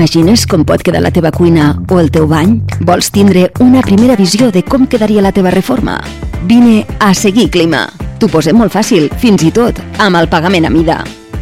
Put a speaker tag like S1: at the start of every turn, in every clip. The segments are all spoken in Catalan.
S1: Imagines com pot quedar la teva cuina o el teu bany? Vols tindre una primera visió de com quedaria la teva reforma? Vine a Seguir Clima. T'ho posem molt fàcil, fins i tot amb el pagament a mida.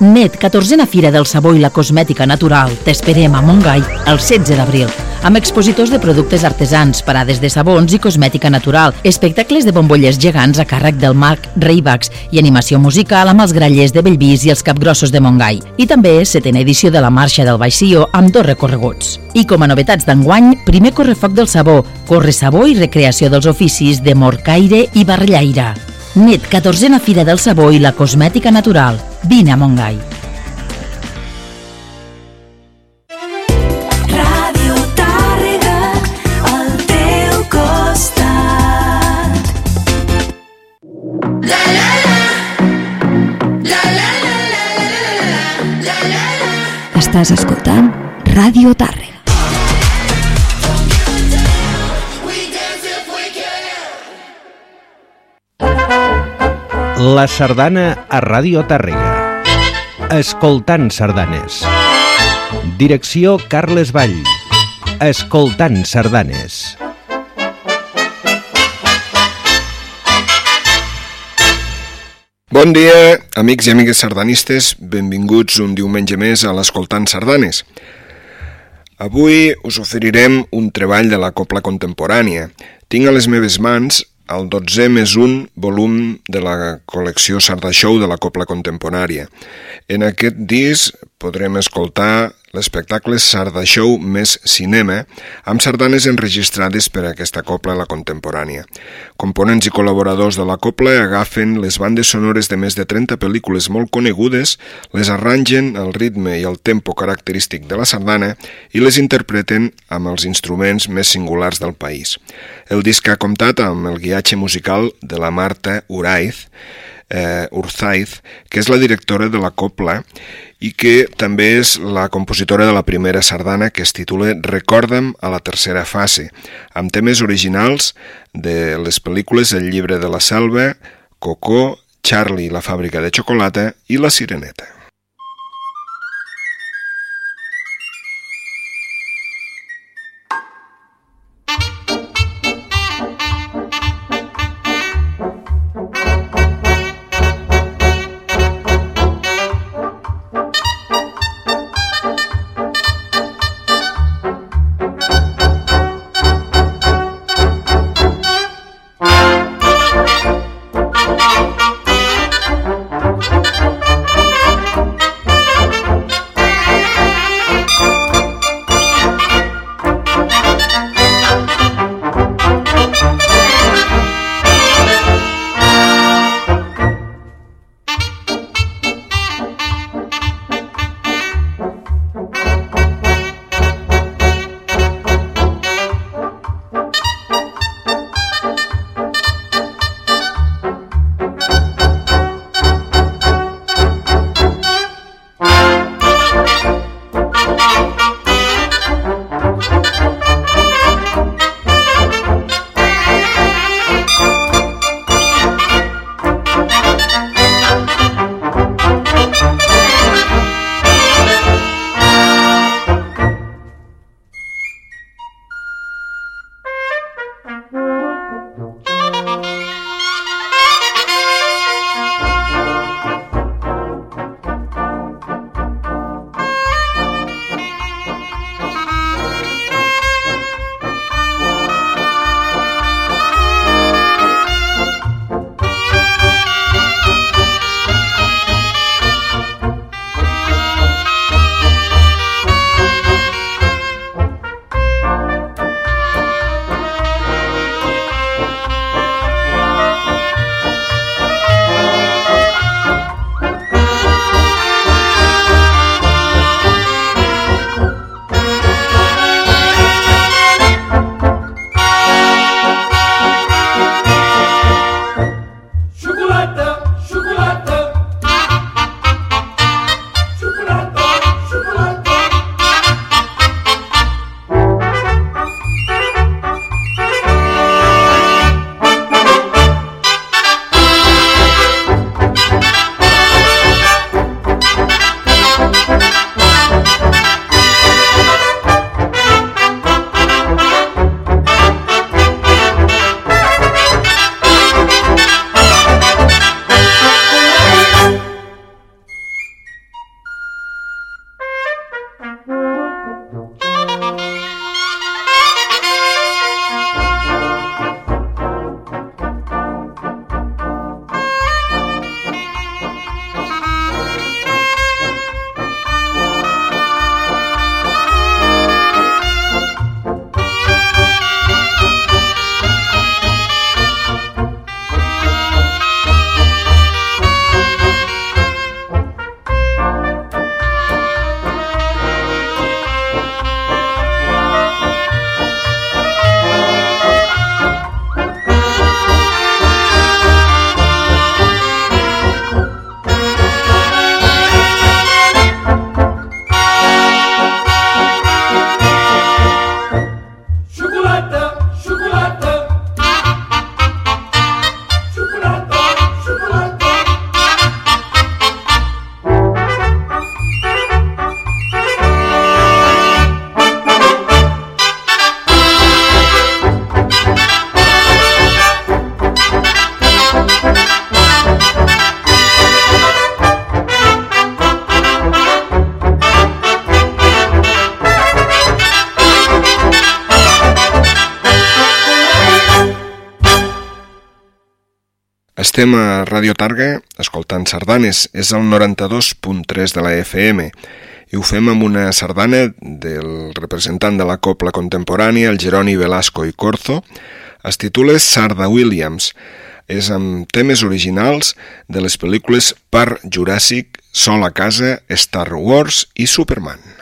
S2: Net, 14a Fira del Sabó i la Cosmètica Natural. T'esperem a Montgai el 16 d'abril amb expositors de productes artesans, parades de sabons i cosmètica natural, espectacles de bombolles gegants a càrrec del Marc Reibax i animació musical amb els grallers de Bellvís i els capgrossos de Montgai. I també setena edició de la Marxa del Baixío amb dos recorreguts. I com a novetats d'enguany, primer correfoc del sabó, corre sabó i recreació dels oficis de Morcaire i Barrellaire. Net, 14a Fira del Sabó i la Cosmètica Natural. Vine a Montgai.
S3: Ràdio Tàrrega, al teu costat.
S1: Estàs escoltant Ràdio Tàrrega.
S4: La sardana a Ràdio Tàrrega. Escoltant sardanes. Direcció Carles Vall. Escoltant sardanes.
S5: Bon dia, amics i amigues sardanistes. Benvinguts un diumenge més a l'Escoltant Sardanes. Avui us oferirem un treball de la copla contemporània. Tinc a les meves mans el 12 més 1 volum de la col·lecció Sarda Show de la Copla Contemporània. En aquest disc podrem escoltar l'espectacle Sarda Show més cinema, amb sardanes enregistrades per a aquesta copla la contemporània. Components i col·laboradors de la copla agafen les bandes sonores de més de 30 pel·lícules molt conegudes, les arrangen al ritme i al tempo característic de la sardana i les interpreten amb els instruments més singulars del país. El disc ha comptat amb el guiatge musical de la Marta Uraiz, eh, Urzaiz, que és la directora de la Copla i que també és la compositora de la primera sardana que es titula Recorda'm a la tercera fase, amb temes originals de les pel·lícules El llibre de la selva, Cocó, Charlie la fàbrica de xocolata i La sireneta. Estem a Radio Targa, escoltant sardanes, és el 92.3 de la FM, i ho fem amb una sardana del representant de la copla contemporània, el Jeroni Velasco i Corzo, es titula Sarda Williams, és amb temes originals de les pel·lícules Parc Juràssic, Sol a casa, Star Wars i Superman.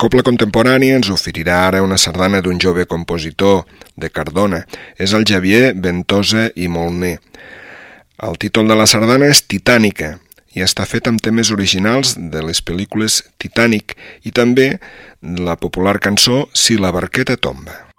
S5: Copla contemporània ens oferirà ara una sardana d'un jove compositor de Cardona. És el Javier Ventosa i Molner. El títol de la sardana és Titànica i està fet amb temes originals de les pel·lícules Titanic i també la popular cançó Si la barqueta tomba.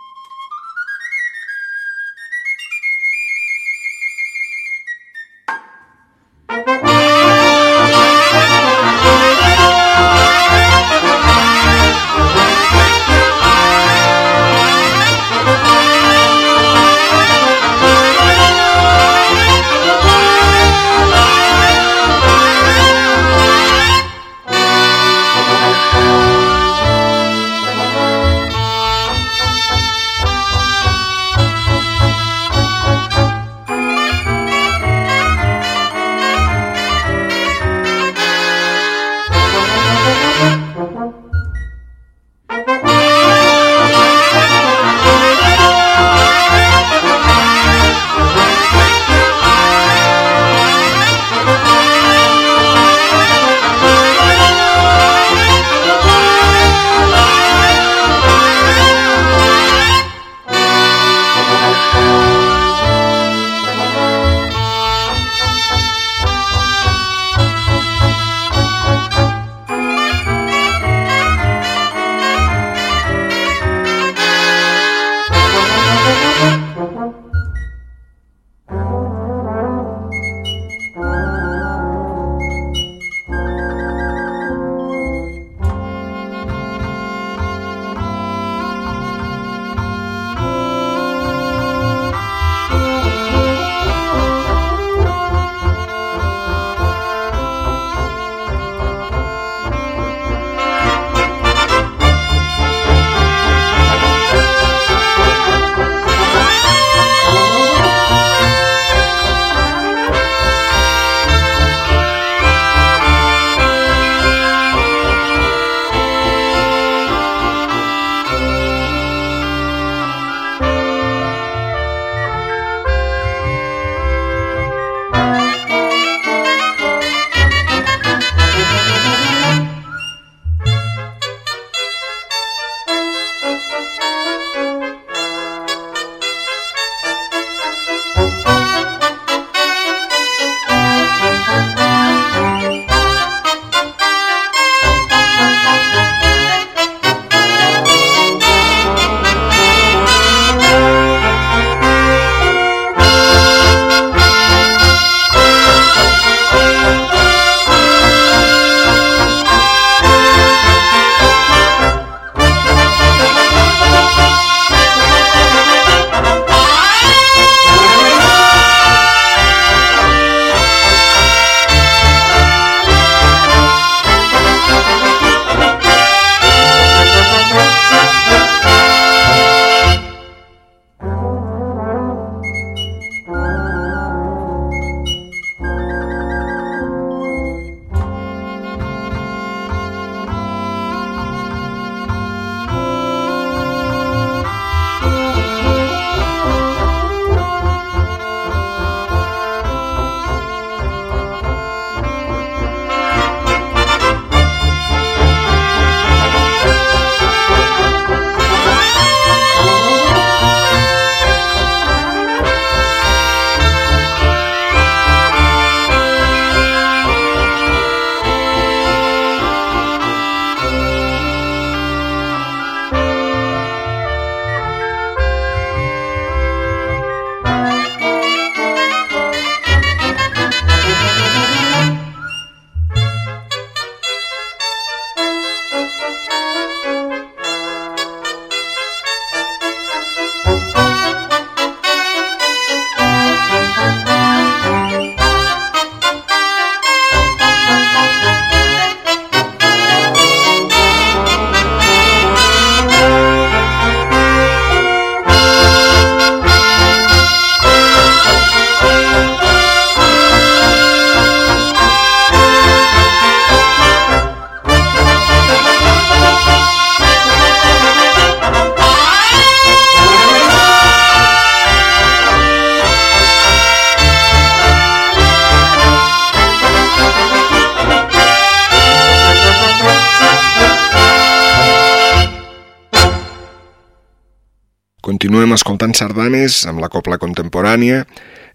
S5: Continuem escoltant sardanes amb la copla contemporània.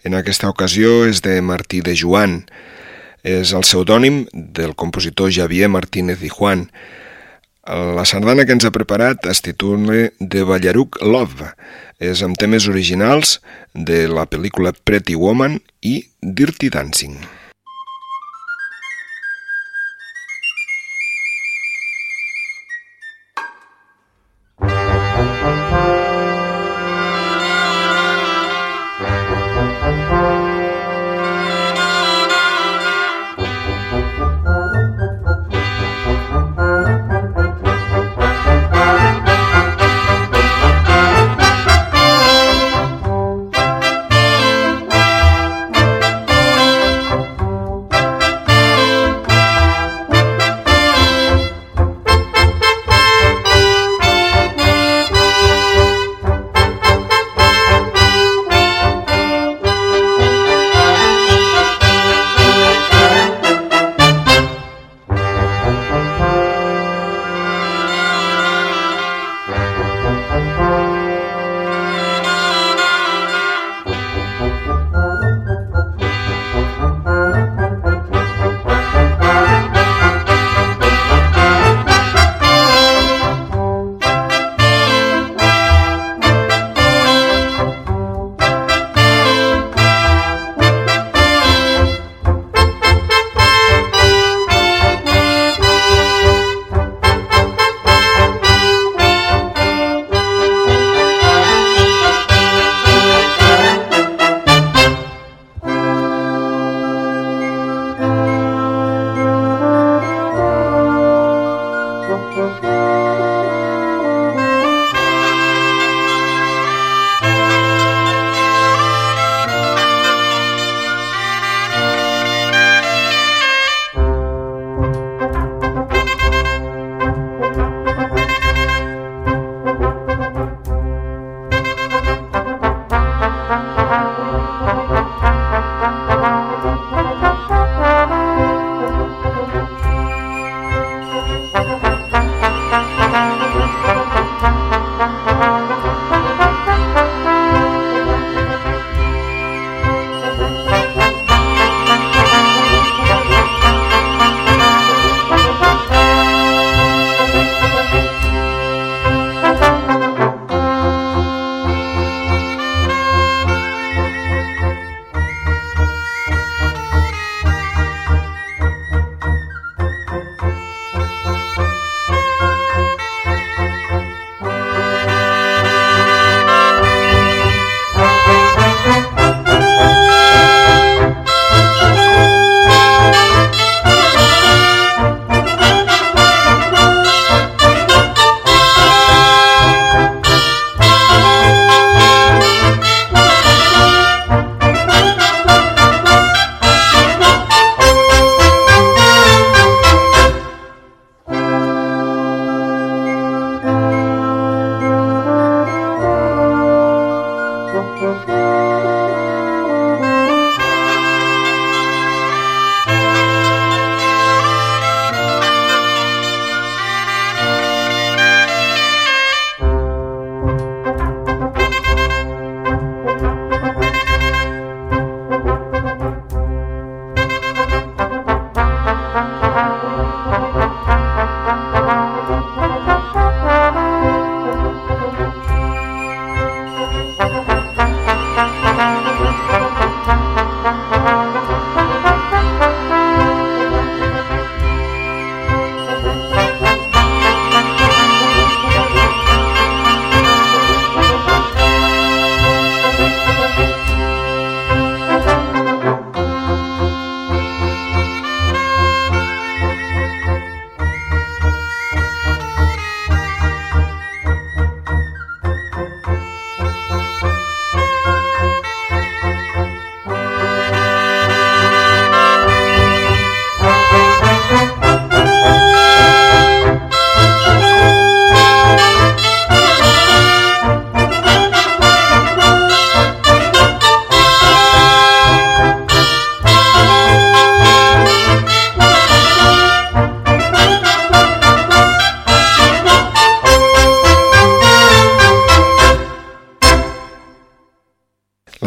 S5: En aquesta ocasió és de Martí de Joan. És el pseudònim del compositor Javier Martínez i Juan. La sardana que ens ha preparat es titula De Ballaruc Love. És amb temes originals de la pel·lícula Pretty Woman i Dirty Dancing.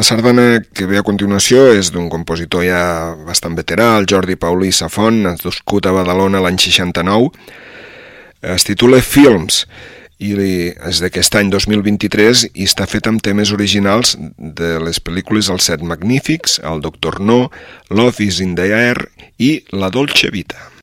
S5: Sardana que ve a continuació és d'un compositor ja bastant veterà, el Jordi Paulí Safon, nascut a Badalona l'any 69. Es titula Films i és d'aquest any 2023 i està fet amb temes originals de les pel·lícules Els Set Magnífics, El Doctor No, Love is in the Air i La Dolce Vita.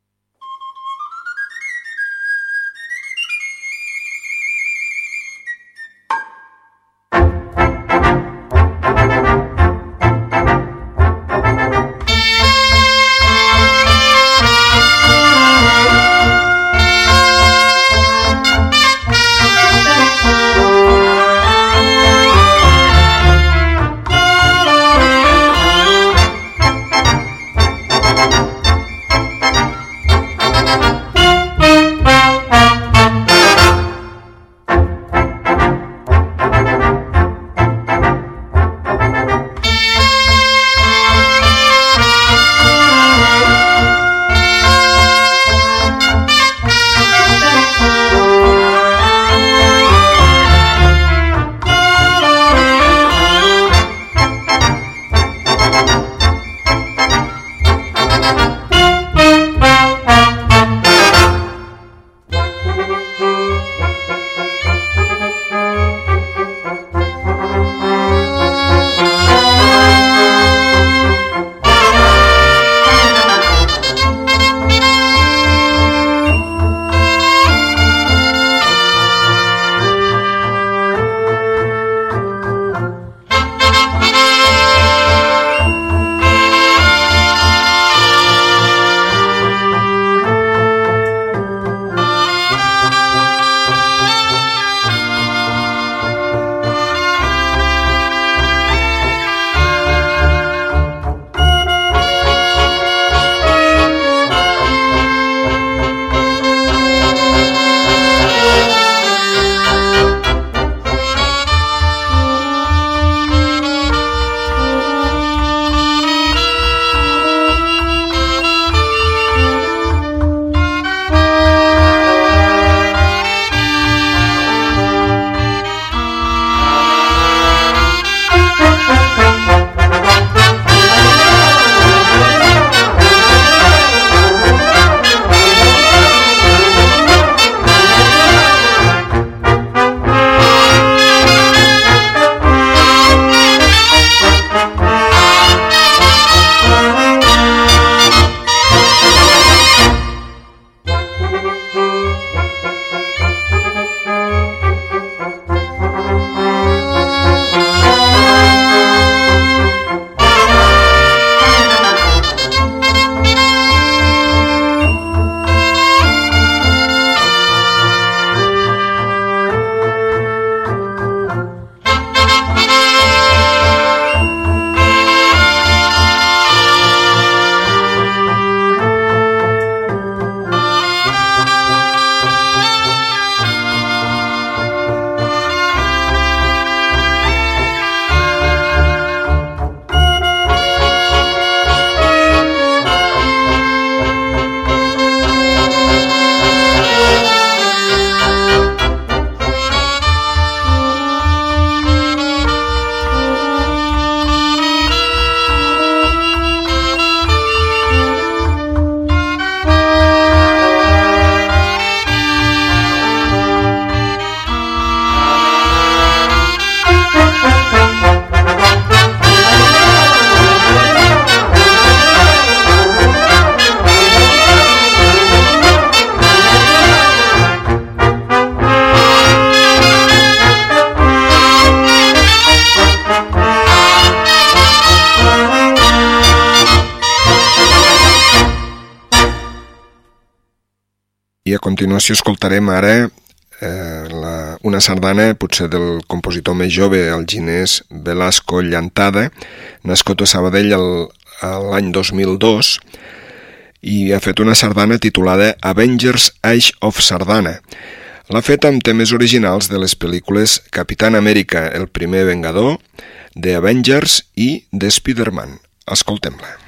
S5: Continuació escoltarem ara eh, la, una sardana, potser del compositor més jove, el ginès Velasco Llantada, nascut a Sabadell l'any 2002, i ha fet una sardana titulada Avengers Age of Sardana. L'ha fet amb temes originals de les pel·lícules Capitán Amèrica, el primer vengador, de Avengers i de Spider-Man. Escoltem-la.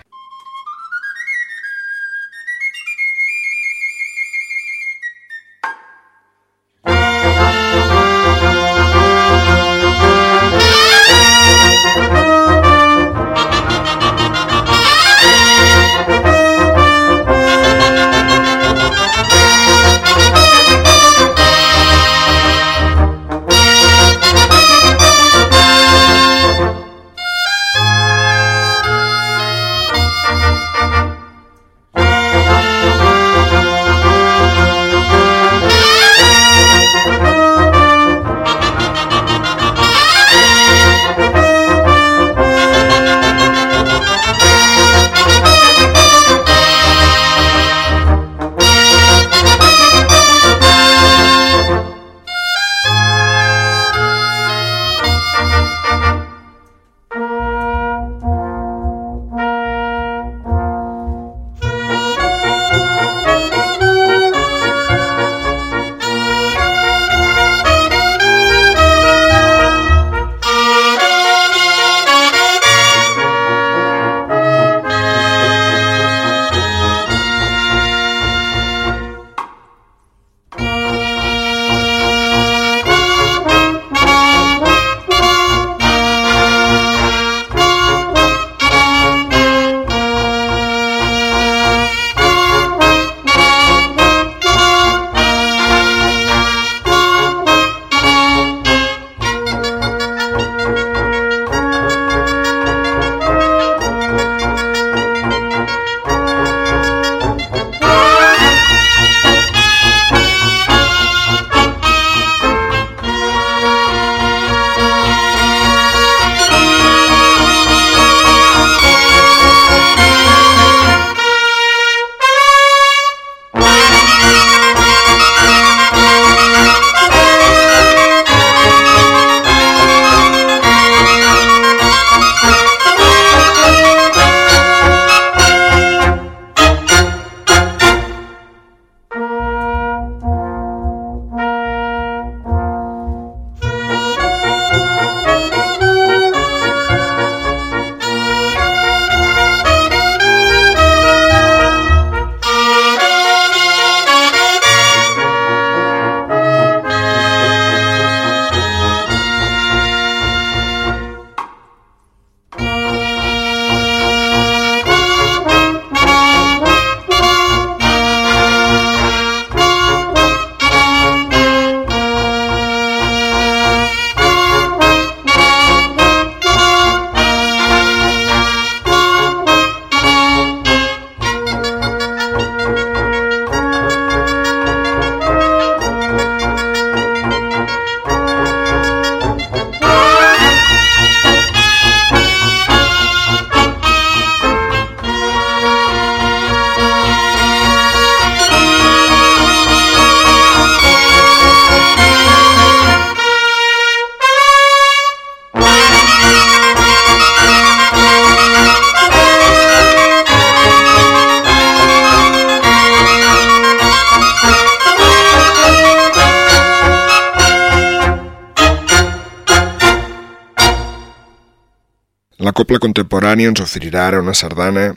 S5: Copla Contemporània ens oferirà ara una sardana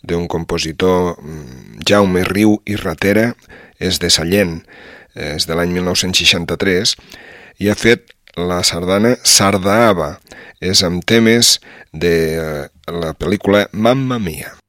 S5: d'un compositor mm, Jaume Riu i Ratera, és de Sallent, és de l'any 1963, i ha fet la sardana Sardaava, és amb temes de eh, la pel·lícula Mamma Mia.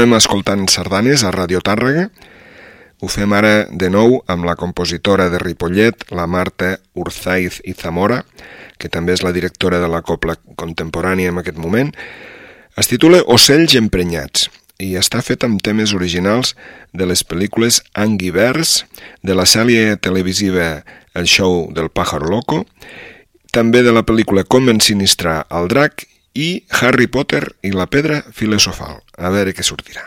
S5: Continuem escoltant sardanes a Radio Tàrrega. Ho fem ara de nou amb la compositora de Ripollet, la Marta Urzaiz i Zamora, que també és la directora de la Copla Contemporània en aquest moment. Es titula Ocells emprenyats i està fet amb temes originals de les pel·lícules Anguivers, de la sèrie televisiva el show del Pájaro Loco, també de la pel·lícula Com ensinistrar el drac i Harry Potter i la pedra filosofal. a ver qué surtirá.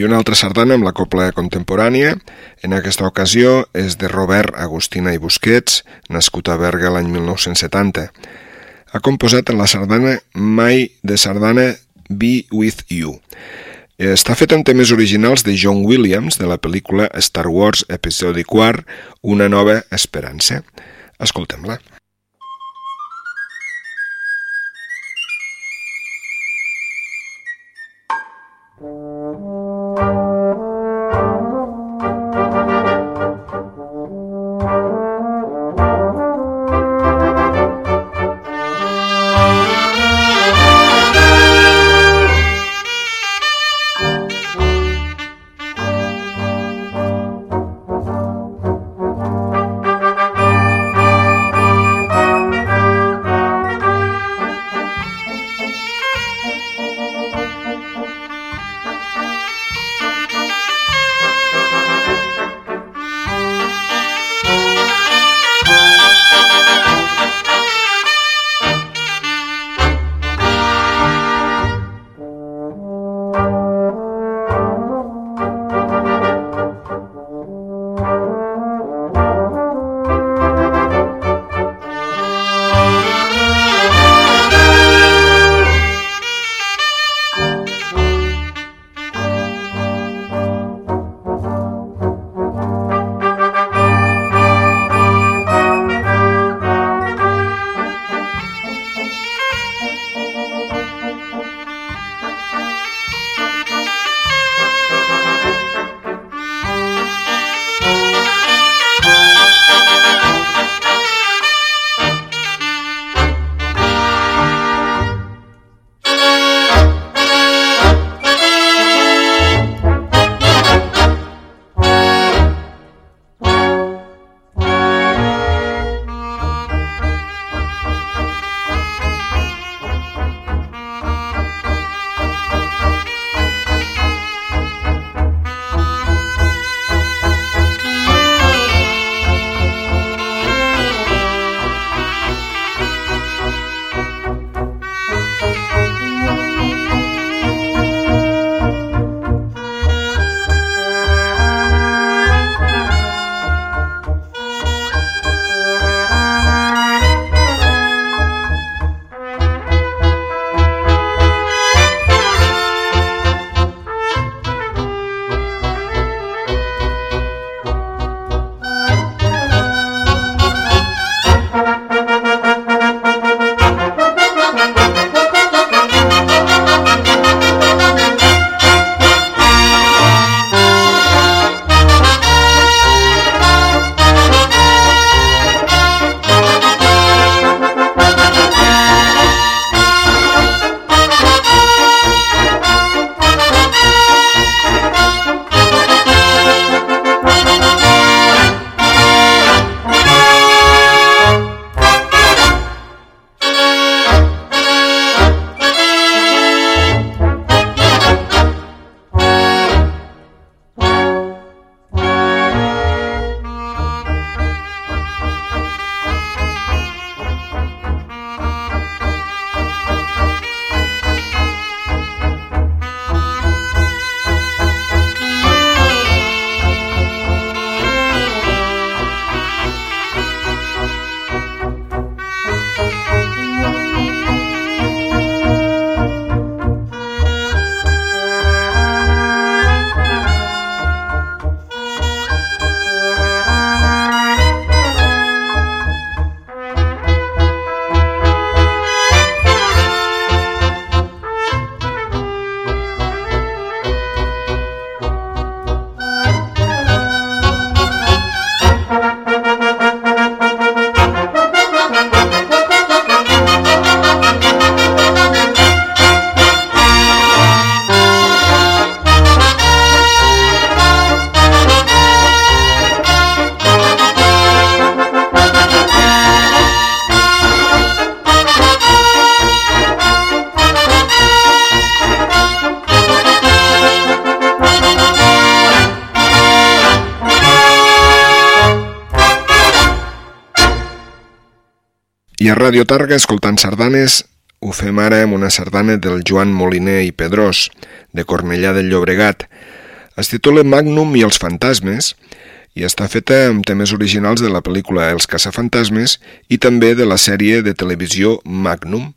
S5: I una altra sardana amb la copla contemporània, en aquesta ocasió és de Robert Agustina i Busquets, nascut a Berga l'any 1970. Ha composat en la sardana Mai de sardana Be With You. Està fet amb temes originals de John Williams de la pel·lícula Star Wars Episodi 4, Una nova esperança. Escoltem-la. Radio Targa, escoltant sardanes, ho fem ara amb una sardana del Joan Moliner i Pedrós, de Cornellà del Llobregat. Es titula Magnum i els fantasmes i està feta amb temes originals de la pel·lícula Els caçafantasmes i també de la sèrie de televisió Magnum.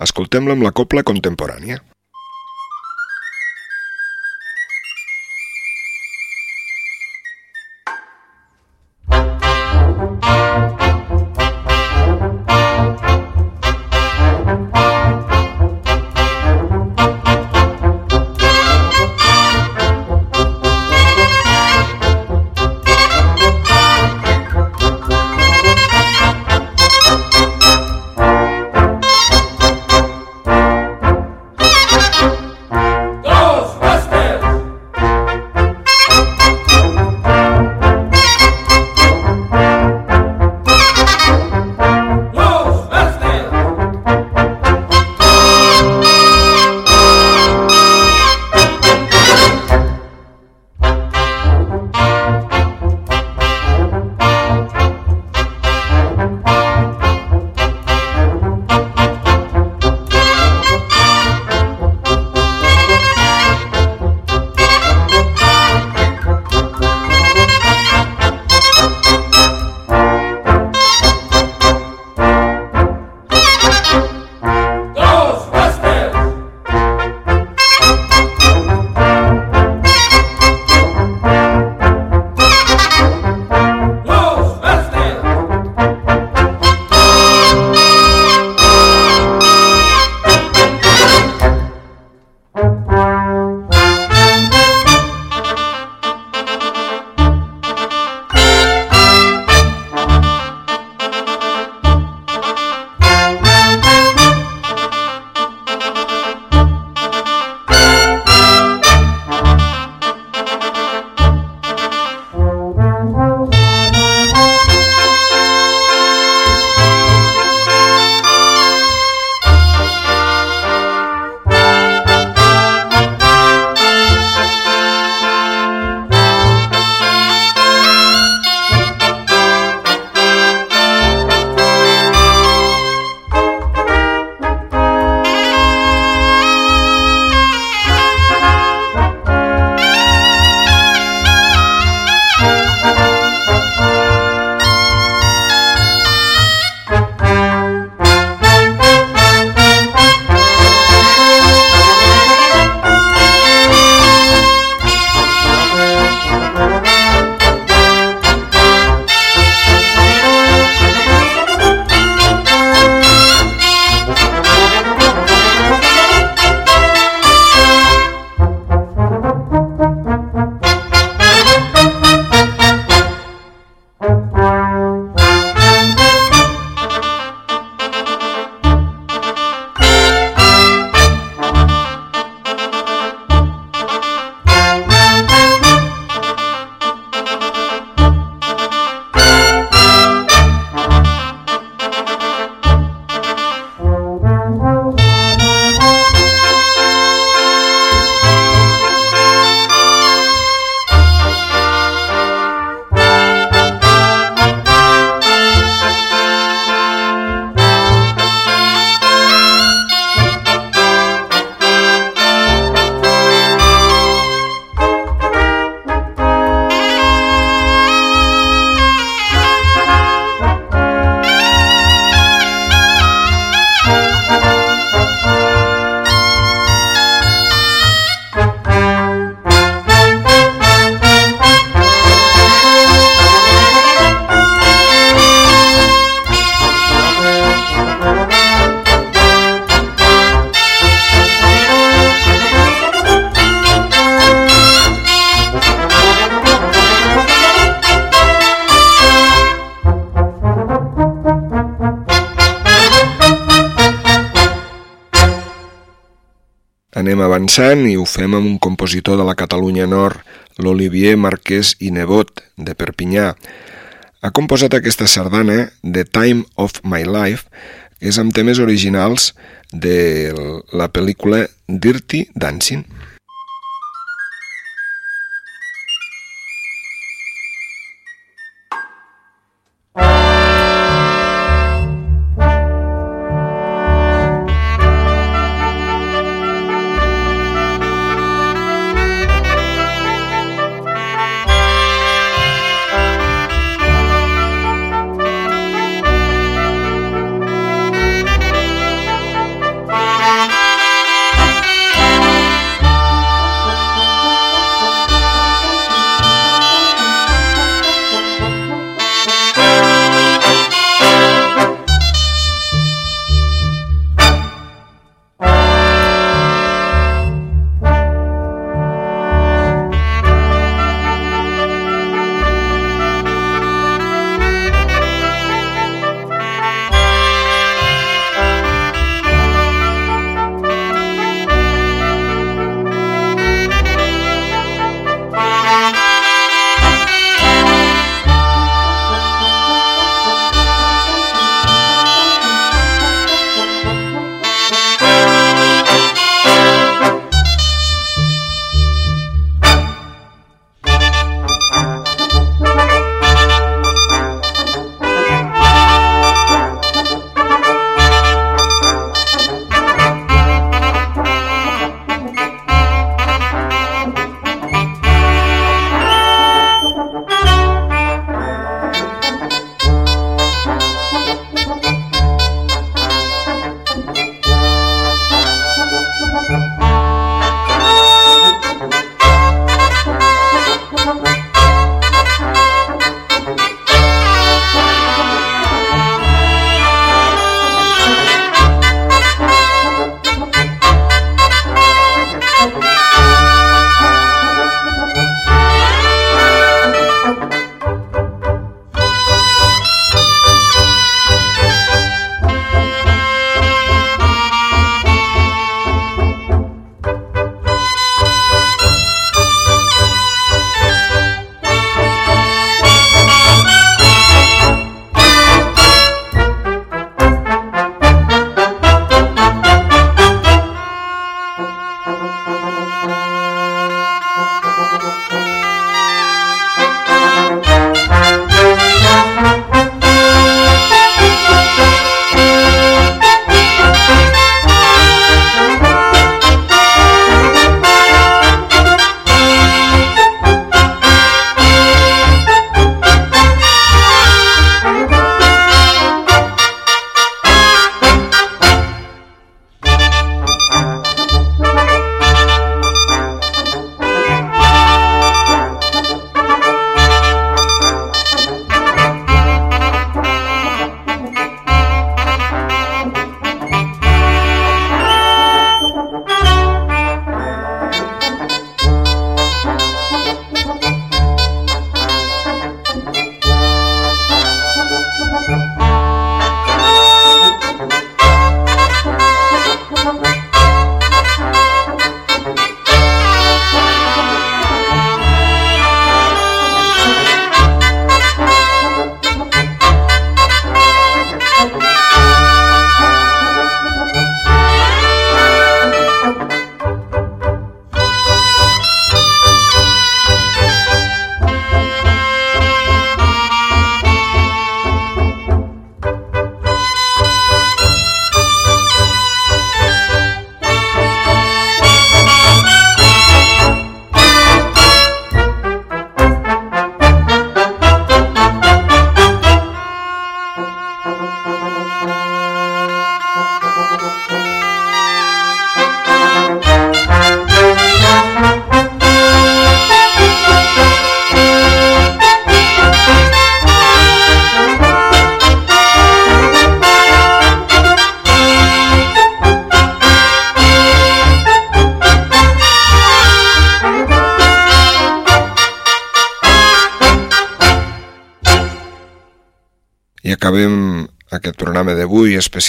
S5: Escoltem-la amb la copla contemporània. Anem avançant i ho fem amb un compositor de la Catalunya Nord, l'Olivier Marquès i Nebot, de Perpinyà. Ha composat aquesta sardana, The Time of My Life, que és amb temes originals de la pel·lícula Dirty Dancing.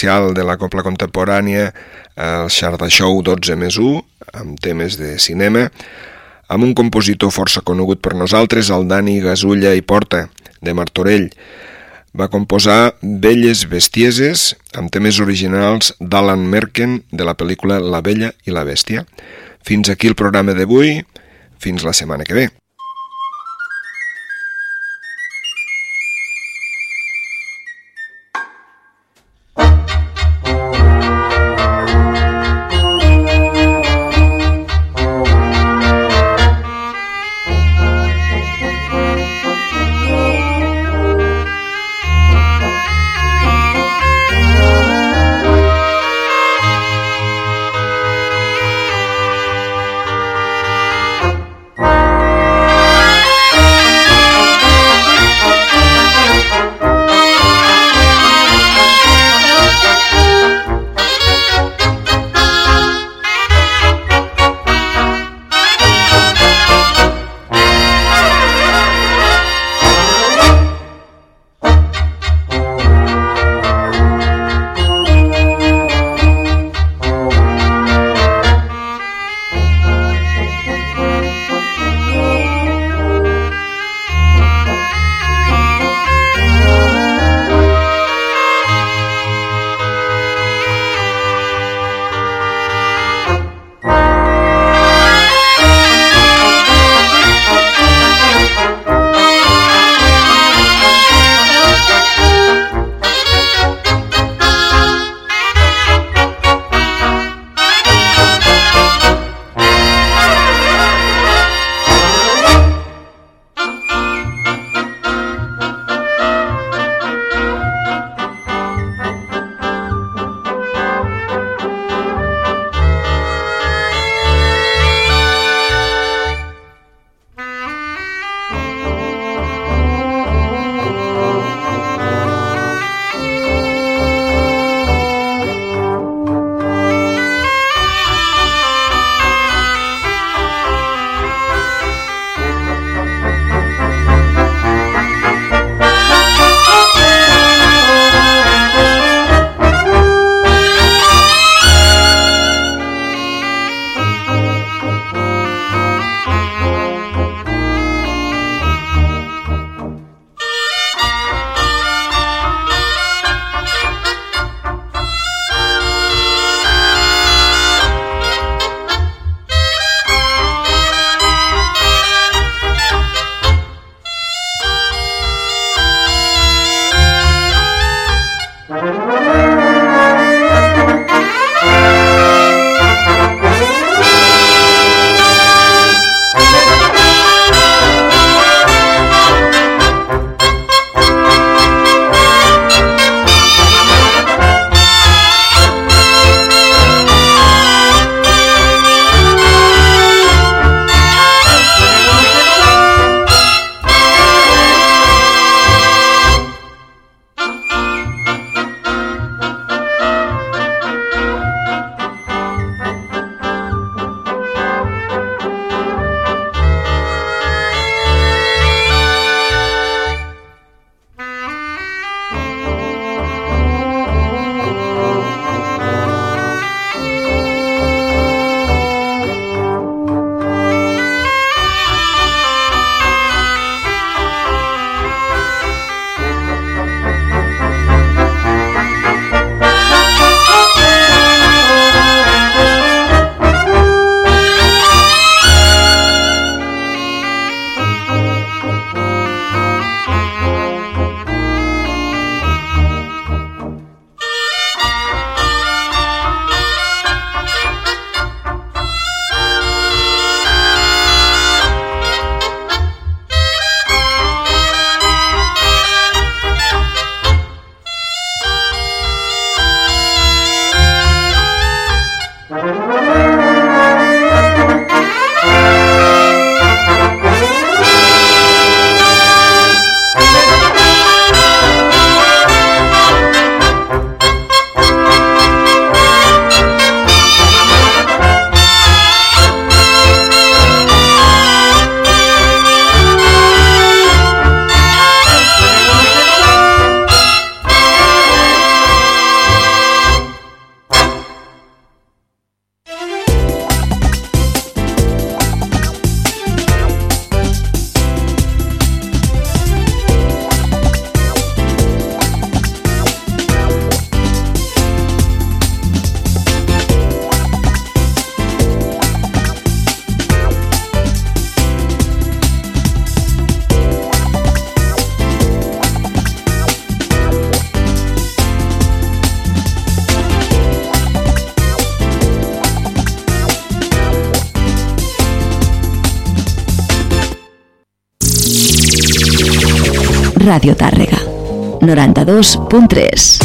S5: Especial de la Copla Contemporània, el Xarda Show 12 més 1, amb temes de cinema, amb un compositor força conegut per nosaltres, el Dani Gasulla i Porta, de Martorell. Va composar Belles Bestieses, amb temes originals d'Alan Merken, de la pel·lícula La Bella i la Bèstia. Fins aquí el programa d'avui, fins la setmana que ve.
S1: 92.3